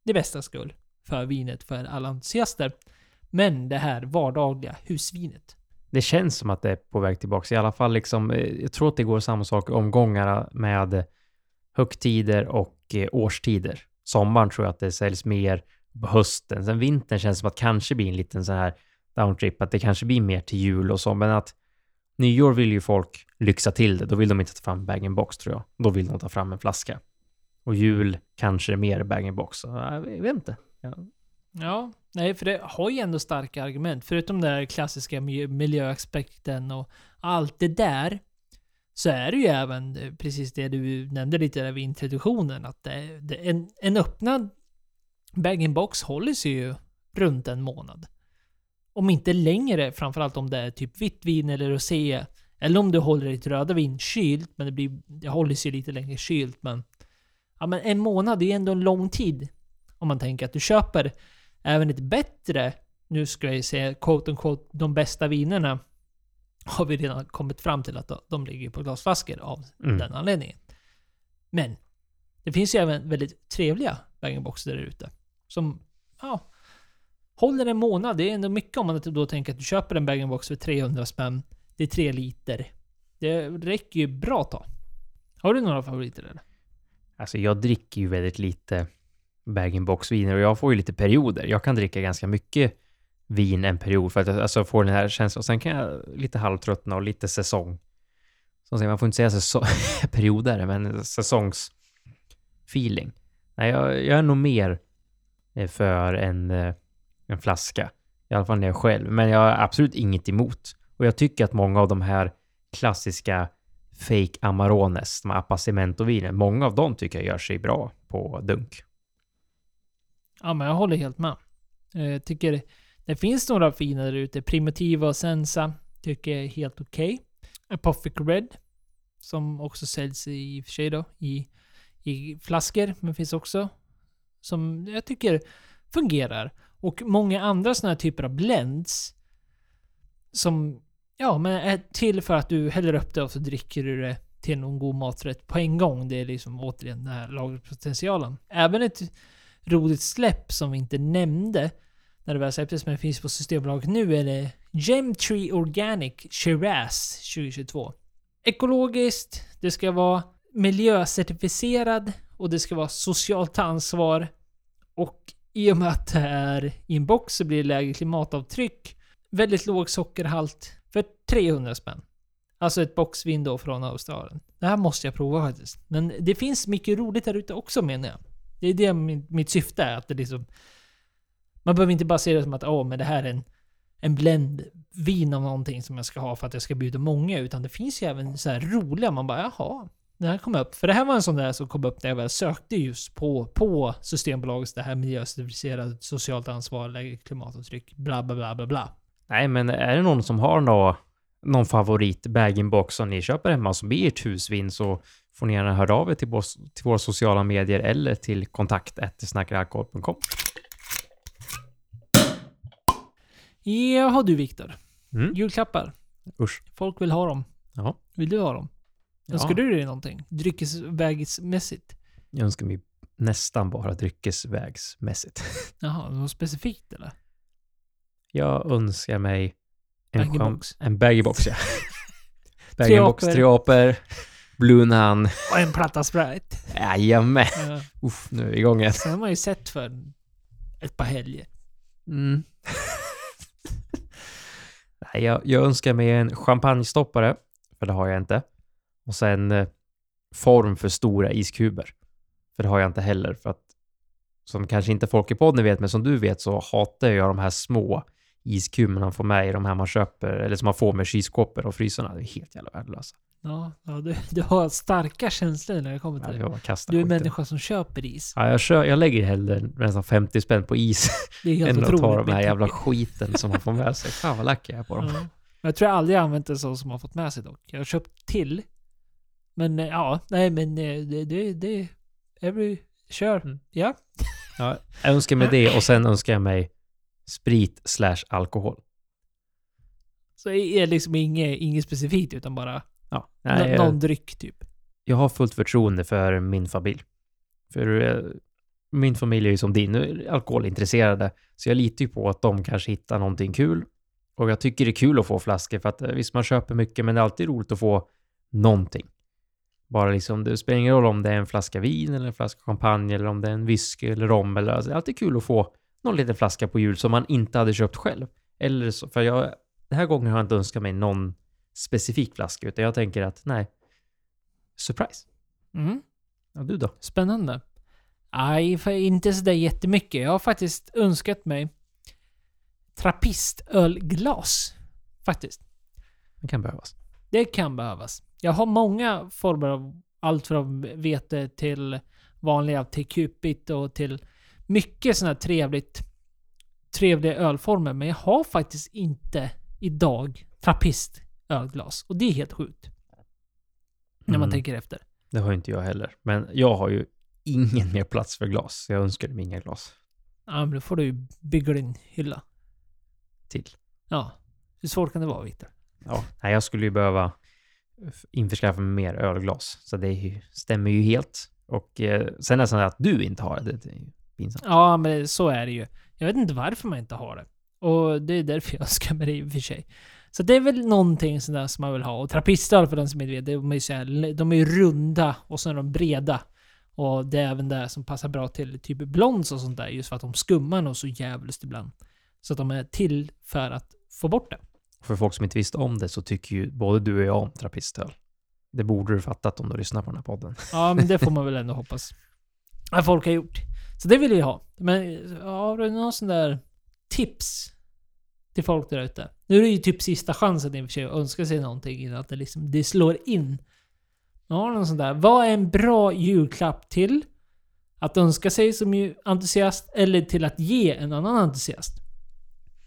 det bästa skull. För vinet, för alla entusiaster. Men det här vardagliga husvinet. Det känns som att det är på väg tillbaka. I alla fall liksom, eh, jag tror att det går samma sak i omgångar med högtider och eh, årstider. Sommaren tror jag att det säljs mer på hösten. Sen vintern känns som att kanske blir en liten sån här downtrip, att det kanske blir mer till jul och så, men att nyår vill ju folk lyxa till det. Då vill de inte ta fram bag-in-box tror jag. Då vill de ta fram en flaska. Och jul kanske är mer bag-in-box. Så Jag vet inte. Ja. Ja, nej, för det har ju ändå starka argument. Förutom den där klassiska miljöaspekten och allt det där. Så är det ju även eh, precis det du nämnde lite där vid introduktionen. Att det, det, en, en öppnad bag-in-box håller sig ju runt en månad. Om inte längre, framförallt om det är typ vitt vin eller rosé. Eller om du håller ditt röda vin kylt, men det, blir, det håller sig lite längre kylt. Men, ja, men en månad är ju ändå en lång tid. Om man tänker att du köper även ett bättre, nu ska jag säga quote on quote, de bästa vinerna har vi redan kommit fram till att de- ligger på glasflaskor av Mm. den anledningen. Men det finns ju även väldigt trevliga bag-in-boxar där ute. Som, ja, håller en månad. Det är ändå mycket om man då tänker att du köper en bag-in-box för 300 spänn. Det är 3 liter. Det räcker ju bra tag. Har du några favoriter eller? Alltså jag dricker ju väldigt lite bag-in-box-viner och jag får ju lite perioder. Jag kan dricka ganska mycket vin en period för att jag alltså, får den här känslan. Och sen kan jag lite halvtröttna och lite säsong. Som säger, man får inte säga säsong, perioder, men säsongsfeeling. Nej, jag, jag är nog mer eh, för en, eh, en flaska. I alla fall när jag är själv. Men jag har absolut inget emot. Och jag tycker att många av de här klassiska fake Amarones, de här Appassimento-vinen, många av dem tycker jag gör sig bra på dunk. Ja, men jag håller helt med. Jag tycker det finns några fina där ute. Primitiva och Sensa tycker jag är helt okej. Apothic Red, som också säljs i och för sig då i, i flaskor, men finns också som jag tycker fungerar. Och många andra sådana här typer av blends som ja, men är till för att du häller upp det och så dricker du det till någon god maträtt på en gång. Det är liksom återigen den här lagerpotentialen. Även ett roligt släpp som vi inte nämnde när det väl släpptes, men finns på Systembolaget nu, är det Gemtree Organic Shiraz 2022. Ekologiskt, det ska vara miljöcertifierad och det ska vara socialt ansvar. Och i och med att det är i en box så blir det lägre klimatavtryck. Väldigt låg sockerhalt för 300 spänn. Alltså ett boxvin då från Australien. Det här måste jag prova faktiskt. Men det finns mycket roligt där ute också menar jag. Det är det mitt syfte är. Att det liksom, man behöver inte bara se det som att åh, men det här är en, en blend vin av någonting som jag ska ha för att jag ska bjuda många. Utan det finns ju även så här roliga, man bara jaha. den här kom upp. För det här var en sån där som kom upp när jag väl sökte just på, på Systembolagets det här miljöcertifierade socialt ansvar, lägre klimatavtryck, bla bla bla bla bla. Nej, men är det någon som har någon någon favorit bag-in-box som ni köper hemma som blir ert husvin så får ni gärna höra av er till, vår, till våra sociala medier eller till kontakt snackaralkohol.com. Jaha du Viktor. Mm. Julklappar. Usch. Folk vill ha dem. Ja. Vill du ha dem? Ja. Önskar du dig någonting? Dryckesvägsmässigt? Jag önskar mig nästan bara dryckesvägsmässigt. Jaha, något specifikt eller? Jag önskar mig en, Bag-in-box. en baggy-box, ja. baggy-box, tre apor, Blue Nun. Och en platta Sprite. Jajamän. Ja. Uff, nu är vi igång igen. Sen har man ju sett för ett par helger. Mm. Nej, jag, jag önskar mig en champagnestoppare, för det har jag inte. Och sen eh, form för stora iskuber. För det har jag inte heller, för att som kanske inte folk i podden vet, men som du vet så hatar jag de här små iskuberna man får med i de här man köper, eller som man får med kylskåpet och frysarna. Det är helt jävla värdelösa. Ja, ja du, du har starka känslor när det kommer Ja, till jag det. Du är en människa som köper is. Ja, jag, kör, jag lägger hellre nästan 50 spänn på is Det är helt än att ta de här jävla skiten som man får med sig. Fan vad lack jag är på dem. Ja. Jag tror jag aldrig använt det så som man fått med sig dock. Jag har köpt till. Men eh, ja, nej men eh, det... det, det every... Kör. Mm. Ja. Ja, jag önskar mig det och sen önskar jag mig sprit slash alkohol. Så är det liksom inget, inget specifikt utan bara Ja, nå- nej, jag, någon dryck typ. jag har fullt förtroende för min familj. För eh, min familj är ju som din, alkoholintresserade. Så jag litar ju på att de kanske hittar någonting kul. Och jag tycker det är kul att få flaskor för att eh, visst, man köper mycket, men det är alltid roligt att få någonting. Bara liksom, det spelar ingen roll om det är en flaska vin eller en flaska champagne eller om det är en whisky eller rom eller alltså, det är alltid kul att få någon liten flaska på jul som man inte hade köpt själv. Eller så, för jag, den här gången har jag inte önskat mig någon specifik flaska, utan jag tänker att nej, surprise. Mm. Ja, du då? Spännande. Nej, inte sådär jättemycket. Jag har faktiskt önskat mig trapistölglas. Faktiskt. Det kan behövas. Det kan behövas. Jag har många former av allt från vete till vanliga till kupigt och till mycket sådana här trevligt, trevliga ölformer. Men jag har faktiskt inte idag trappistölglas. Och det är helt sjukt. När man Mm. tänker efter. Det har ju inte jag heller. Men jag har ju ingen mer plats för glas. Jag önskar mig inga glas Ja, men då får du ju bygga din hylla. till. Ja. Hur svårt kan det vara, Viktor? Ja, nej, jag skulle ju behöva f- införskaffa mig mer ölglas. Så det är ju, stämmer ju helt. Och eh, sen är det så här att du inte har det. Det är ju pinsamt. Ja, men så är det ju. Jag vet inte varför man inte har det. Och det är därför jag önskar mig det i och för sig. Så det är väl någonting sådär som man vill ha. Och trappistöl för den som inte vet, de är ju så här, de är ju runda och så är de breda. Och det är även det som passar bra till typ blonds och sånt där. Just för att de skummar nog så jävligt ibland. Så att de är till för att få bort det. För folk som inte visste om det så tycker ju både du och jag om trappistöl. Det borde du fattat om du lyssnar på den här podden. Ja, men det får man väl ändå hoppas. Att folk har gjort. Så det vill jag ha. Men har du någon sån där tips till folk där ute? Nu är det ju typ sista chansen i och för sig att önska sig någonting innan att det liksom det slår in. Men Har du någon sån där? Vad är en bra julklapp till? Att önska sig som entusiast eller till att ge en annan entusiast?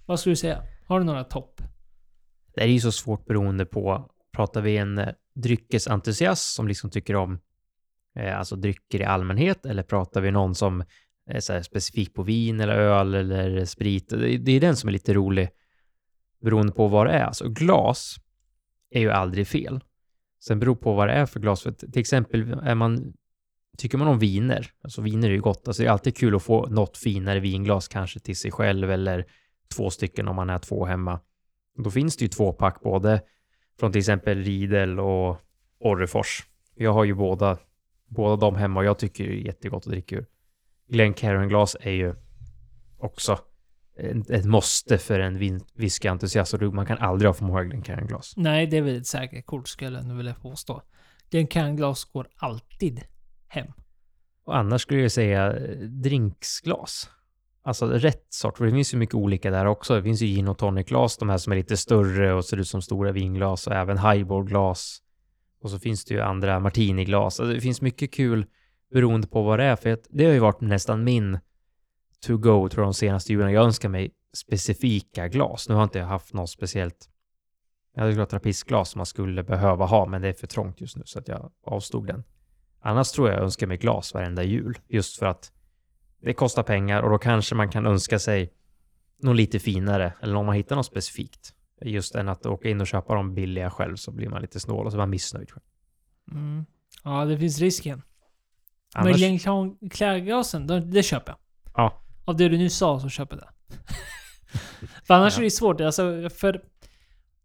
Vad skulle du säga? Har du några topp? Det är ju så svårt beroende på, pratar vi en eh, dryckesentusiast som liksom tycker om eh, alltså drycker i allmänhet eller pratar vi någon som är specifik på vin eller öl eller sprit? Det, det är den som är lite rolig beroende på vad det är. Alltså glas är ju aldrig fel. Sen beror på vad det är för glas. För till exempel är man, tycker man om viner, alltså viner är ju gott, alltså det är alltid kul att få något finare vinglas kanske till sig själv eller två stycken om man är två hemma. Då finns det ju två pack både från till exempel Riedel och Orrefors. Jag har ju båda, båda de hemma och jag tycker det är jättegott att dricka ur. Glencairn-glas är ju också ett, måste för en whiskyentusiast man kan aldrig ha för många Glencairn-glas. Nej, det är väl ett säkert kort skulle jag nu vilja påstå. Den kan-glas går alltid hem. Och annars skulle jag säga eh, drinksglas. alltså rätt sort, för det finns ju mycket olika där också. Det finns ju gin och tonic-glas, de här som är lite större och ser ut som stora vinglas och även highball-glas. Och så finns det ju andra martini-glas. Alltså det finns mycket kul beroende på vad det är, för det har ju varit nästan min to-go tror jag de senaste julen. Jag önskar mig specifika glas. Nu har inte jag haft något speciellt. Jag hade ett trappistglas som man skulle behöva ha, men det är för trångt just nu så att jag avstod den. Annars tror jag jag önskar mig glas varenda jul, just för att det kostar pengar och då kanske man kan önska sig något lite finare eller om man hittar något specifikt. Just än att åka in och köpa dem billiga själv så blir man lite snål och så är man missnöjd. Mm. Ja, det finns risken. Annars, Men det, det köper jag. Ja. Av det du nu sa så köper jag det. för annars Ja. är det svårt. Alltså, för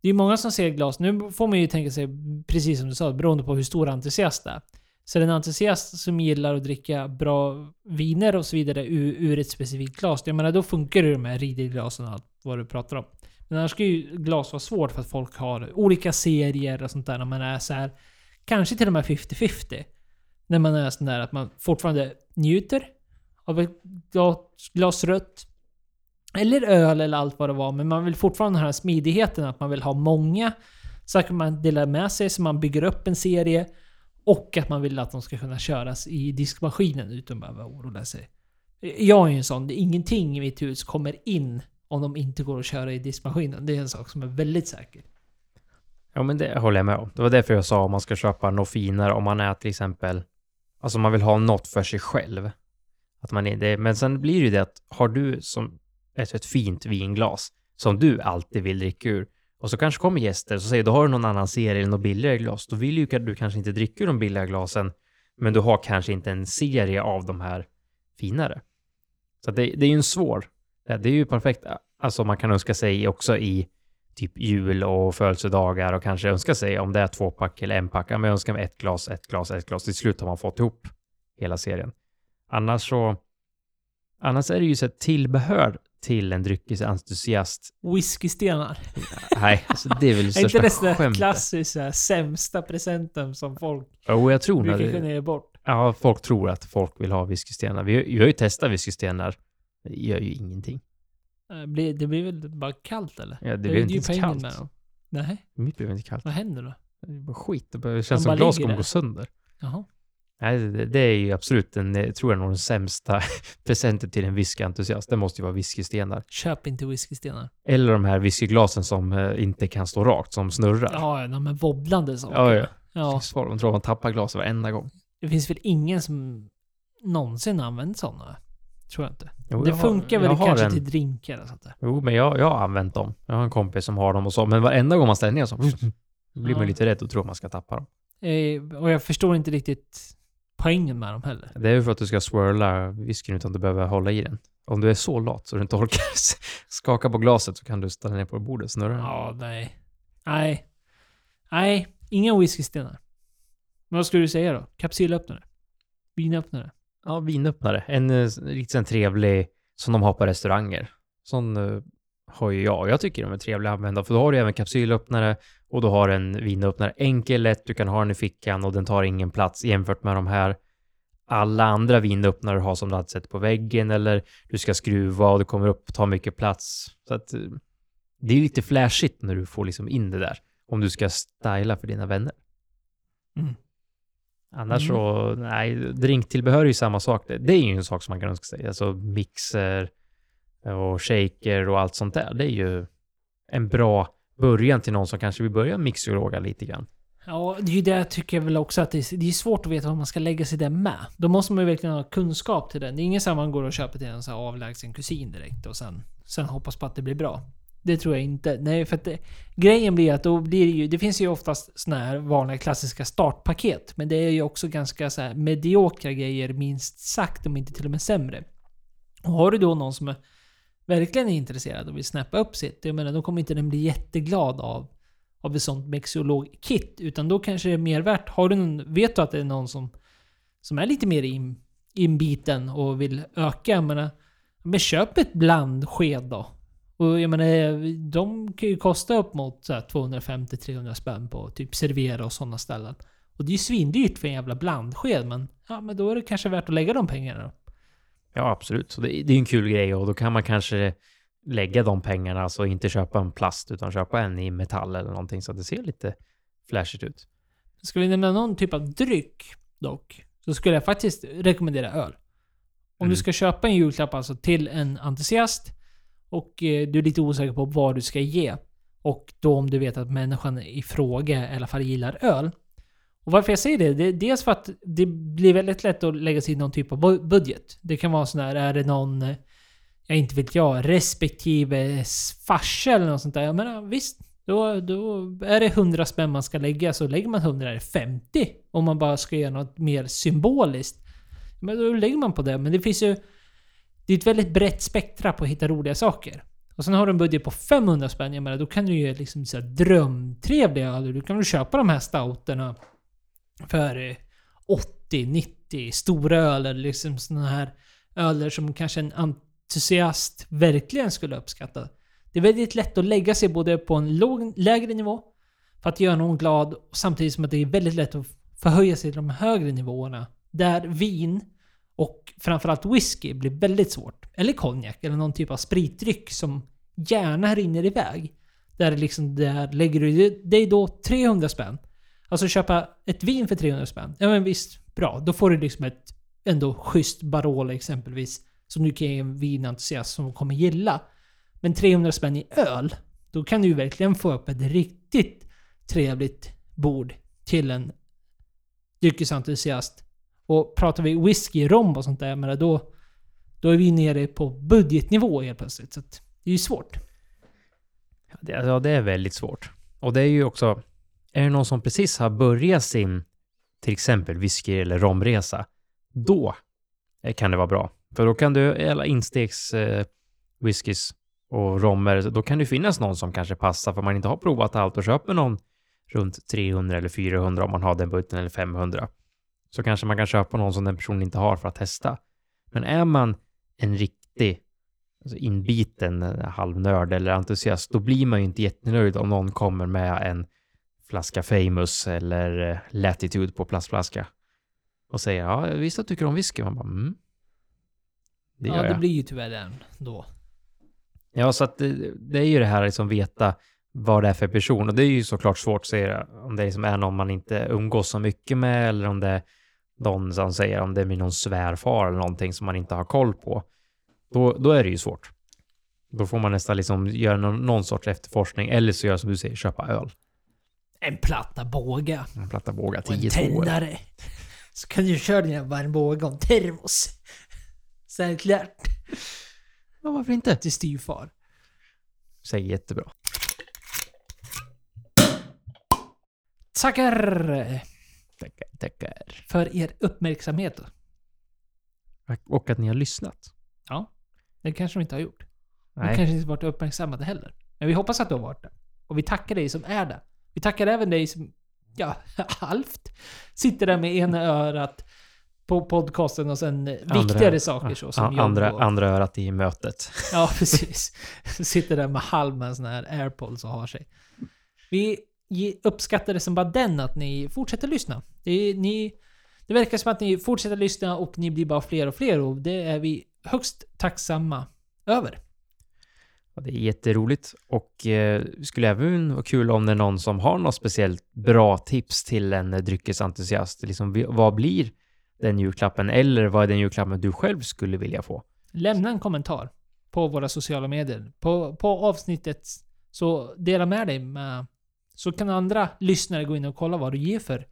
det är många som ser glas. Nu får man ju tänka sig, precis som du sa, beroende på hur stor entusiast det är. Så en entusiast som gillar att dricka bra viner och så vidare ur, ur ett specifikt glas. Jag menar, då funkar det med ridelglasen och allt vad du pratar om. Men annars ska ju glas vara svårt för att folk har olika serier och sånt där. När man är så här, kanske till och med 50-50. När man är sån där att man fortfarande njuter av ett glas, rött. Eller öl eller allt vad det var. Men man vill fortfarande ha den här smidigheten att man vill ha många saker man delar med sig så man bygger upp en serie. Och att man vill att de ska kunna köras i diskmaskinen utan att behöva oroa sig. Jag är ju en sån. Det är ingenting i mitt hus kommer in om de inte går att köra i diskmaskinen. Det är en sak som är väldigt säker. ja men det håller jag med om. Det var därför jag sa om man ska köpa något finare om man är till exempel, alltså man vill ha något för sig själv. Att man är det. Men sen blir det ju det att har du som ett, ett fint vinglas som du alltid vill dricka ur och så kanske kommer gäster och säger då har du någon annan serie eller något billigare glas. Då vill ju du kanske inte dricka ur de billiga glasen, men du har kanske inte en serie av de här finare. Så det, det är ju en svår. Eh, det är ju perfekt. Eh, alltså man kan önska sig också i typ jul och födelsedagar och kanske önska sig om det är två pack eller en pack. Ja, men jag önskar mig ett glas, ett glas, ett glas. Till slut har man fått ihop hela serien. Annars så... Annars är det ju så tillbehör till en dryckesentusiast. Whiskystenar. Nej, alltså det är väl det Är inte största det skämtet. klassiska sämsta presenten som folk Jo, jag tror brukar kunna det. ge bort? Ja, folk tror att folk vill ha whiskystenar. Vi, vi har ju testat whiskystenar. Det gör ju ingenting. Eh, blir- Det blir väl bara kallt eller? Ja, det Det blir inte ens kallt. med dem. Nej, Mitt blev inte kallt. vad händer då? Det är bara skit. Det känns som glas kommer gå sönder. Jaha. Nej, det, det är ju absolut den, tror jag nog den sämsta presenten till en whiskyentusiast. Det måste ju vara whiskystenar. Köp inte whiskystenar. Eller de här whiskyglasen som eh, inte kan stå rakt, som snurrar. Ja, de är wobblande saker. ja. ja. Ja, Svar, de tror man tappar glaset varenda gång. det finns väl ingen som någonsin använt sådana? Tror jag inte. Jo, det jag har- funkar väl har kanske en- till drinkar och sånt där. Jo, men jag, jag har använt dem. Jag har en kompis som har dem och så. Men varenda gång man ställer ner så blir man Ja. lite rädd och tror man ska tappa dem. Eh, och jag förstår inte riktigt poängen med dem heller. Det är ju för att du ska swirla whiskyn utan att du behöver hålla i den. Om du är så lat så du inte orkar skaka på glaset så kan du ställa ner på bordet och snurra. Ja, nej. Nej. Nej, inga whiskystenar. Men vad skulle du säga då? Kapsylöppnare? Vinöppnare? Ja, vinöppnare. En eh, riktigt en trevlig som de har på restauranger. Sån eh, har ju jag. Jag tycker de är trevliga att använda för då har du även kapsylöppnare och du har en vinöppnare. Enkel, lätt, du kan ha den i fickan och den tar ingen plats jämfört med de här alla andra vinöppnare du har som du hade sett på väggen eller du ska skruva och det kommer upp och tar mycket plats. Så att eh, det är lite flashigt när du får liksom in det där. Om du ska styla för dina vänner. Mm. Annars Mm. så, nej, drinktillbehör är ju samma sak. Det, det är ju en sak som man kan önska sig. Alltså mixer och shaker och allt sånt där. Det är ju en bra början till någon som kanske vill börja mixologa lite grann. Ja, det är ju det jag tycker väl också att det är, det är svårt att veta vad man ska lägga sig där med. Då måste man ju verkligen ha kunskap till den. Det är ingen som man går och köper till en så här avlägsen kusin direkt och sen, sen hoppas på att det blir bra. Det tror jag inte. Nej, för att det, grejen blir att då blir det ju... Det finns ju oftast såna här vanliga klassiska startpaket. Men det är ju också ganska så här mediokra grejer, minst sagt, om inte till och med sämre. Och har du då någon som är verkligen är intresserad och vill snappa upp sitt, jag menar, då kommer inte den bli jätteglad av av ett sånt mexolog-kit. Utan då kanske det är mer värt. Har du någon, vet du att det är någon som, som är lite mer in, inbiten och vill öka? Jag menar, men köp ett blandsked då. Och jag menar, de kan ju kosta upp mot 250-300 spänn på typ Servera och sådana ställen. Och det är ju svindyrt för en jävla blandsked, men ja, men då är det kanske värt att lägga de pengarna då. Ja, absolut. Så det, det är en kul grej och då kan man kanske lägga de pengarna, alltså inte köpa en plast utan köpa en i metall eller någonting så att det ser lite flashigt ut. Skulle vi nämna någon typ av dryck dock, så skulle jag faktiskt rekommendera öl. Om Mm. du ska köpa en julklapp alltså till en entusiast och eh, du är lite osäker på vad du ska ge. Och då om du vet att människan i fråga i alla fall gillar öl. Och varför jag säger det, det är dels för att det blir väldigt lätt att lägga sig i någon typ av budget. Det kan vara sån här, är det någon, jag inte vet jag, respektive farsa eller något sånt där. Jag menar visst, då, då är det 100 spänn man ska lägga, så lägger man 100 eller 50. Om man bara ska göra något mer symboliskt. Men då lägger man på det. Men det finns ju... Det är ett väldigt brett spektra på att hitta roliga saker. Och sen har du en budget på 500 spänn, jag menar, då kan du ju liksom så här drömtrevliga öl. Du kan väl köpa de här stouterna för eh, 80, 90 stora öler. liksom såna här öler som kanske en entusiast verkligen skulle uppskatta. Det är väldigt lätt att lägga sig både på en låg, lägre nivå för att göra någon glad samtidigt som att det är väldigt lätt att förhöja sig till de högre nivåerna. Där vin och framförallt whisky blir väldigt svårt. Eller konjak eller någon typ av spritdryck som gärna rinner iväg. Där liksom, där lägger du dig då 300 spänn. Alltså köpa ett vin för 300 spänn. Ja men visst, bra. Då får du liksom ett ändå schysst Barolo exempelvis. Som du kan ge en vinentusiast som kommer gilla. Men 300 spänn i öl, då kan du ju verkligen få upp ett riktigt trevligt bord till en dryckesentusiast. Och pratar vi whisky, rom och sånt där, men då, då är vi nere på budgetnivå helt plötsligt. Så att det är ju svårt. Ja, det alltså, är väldigt svårt. Och det är ju också, är det någon som precis har börjat sin, till exempel whisky eller romresa, då kan det vara bra. För då kan du, alla instegs eh, whiskys och romer, då kan det finnas någon som kanske passar för man inte har provat allt och köper någon runt 300 eller 400 om man har den budgeten eller 500. Så kanske man kan köpa någon som den personen inte har för att testa. Men är man en riktig alltså inbiten eh, halvnörd eller entusiast, då blir man ju inte jättenöjd om någon kommer med en flaska famous eller eh, latitude på plastflaska och säger ja, jag visste att du tycker om whisky. Man bara mm. Det ja, det jag. blir ju tyvärr den då. Ja, så att det, det är ju det här liksom veta vad det är för person och det är ju såklart svårt att säga om det liksom är någon man inte umgås så mycket med eller om det är någon som säger om det blir någon svärfar eller någonting som man inte har koll på. Då, då är det ju svårt. Då får man nästan liksom göra någon, någon sorts efterforskning eller så gör som du säger, köpa öl. En platta båga. En platta båga, Och en 10 tändare. Så kan du köra dina varm båga om termos. Självklart. Ja, varför inte? Till styvfar. Säger jättebra. Tackar Tackar, tackar. för er uppmärksamhet. Och att ni har lyssnat. Ja, det kanske de inte har gjort. De Nej. kanske inte varit uppmärksammade heller. Men vi hoppas att du har varit det. Och vi tackar dig som är det. Vi tackar även dig som, ja, halvt sitter där med ena örat på podcasten och sen viktigare saker så som ja, jobb andra, och, andra örat i mötet. Ja, precis. Sitter där med halv med en sån här airpods och har sig. Vi uppskattar det som bara den att ni fortsätter lyssna. Det, ni, det verkar som att ni fortsätter lyssna och ni blir bara fler och fler och det är vi högst tacksamma över. Ja, det är jätteroligt och eh, skulle även vara kul om det är någon som har något speciellt bra tips till en dryckesentusiast. Liksom, vad blir den julklappen eller vad är den julklappen du själv skulle vilja få? Lämna en kommentar på våra sociala medier. På, på avsnittet så dela med dig med... Så kan andra lyssnare gå in och kolla vad du ger för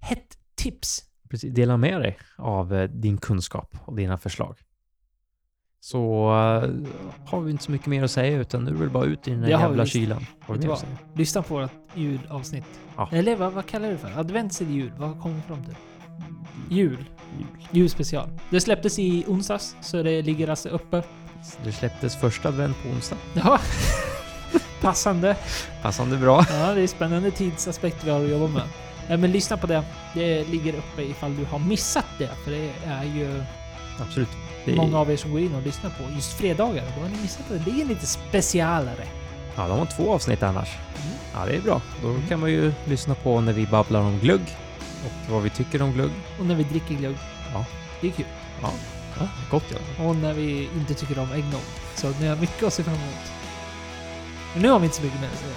hett tips. Precis, dela med dig av eh, din kunskap och dina förslag. Så eh, har vi inte så mycket mer att säga utan nu är det bara ut i den här Det jävla kylan. Har du? Lyssna på vårt julavsnitt. Ja. Eller vad, vad kallar du det för? Adventsid jul? Vad kommer vi fram till? Jul. Jul. Julspecial. Det släpptes i onsdags, så det ligger alltså uppe. Det släpptes första advent på onsdag. Ja. Passande. Passande bra. Ja, det är spännande tidsaspekt vi har att jobba med. Men lyssna på det. Det ligger uppe ifall du har missat det. För det är ju Absolut. Det... många av er som går in och lyssnar på just fredagar. Då har ni missat att det är lite specialare. Ja, de har två avsnitt annars. Mm. Ja, det är bra. Då mm. kan man ju lyssna på när vi babblar om glögg och vad vi tycker om glögg. Och när vi dricker glögg. Ja. Det är kul. Ja, ja gott ja. Och när vi inte tycker om äggnog. Så ni har mycket att se fram emot. Men nu har vi inte så mycket mer att säga.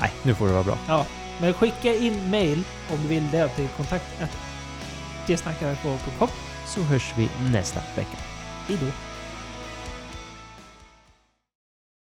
Nej, nu får det vara bra. Ja, men skicka in mail om du vill det till kontakt.getsnackarepå.com så hörs vi nästa vecka. Tidur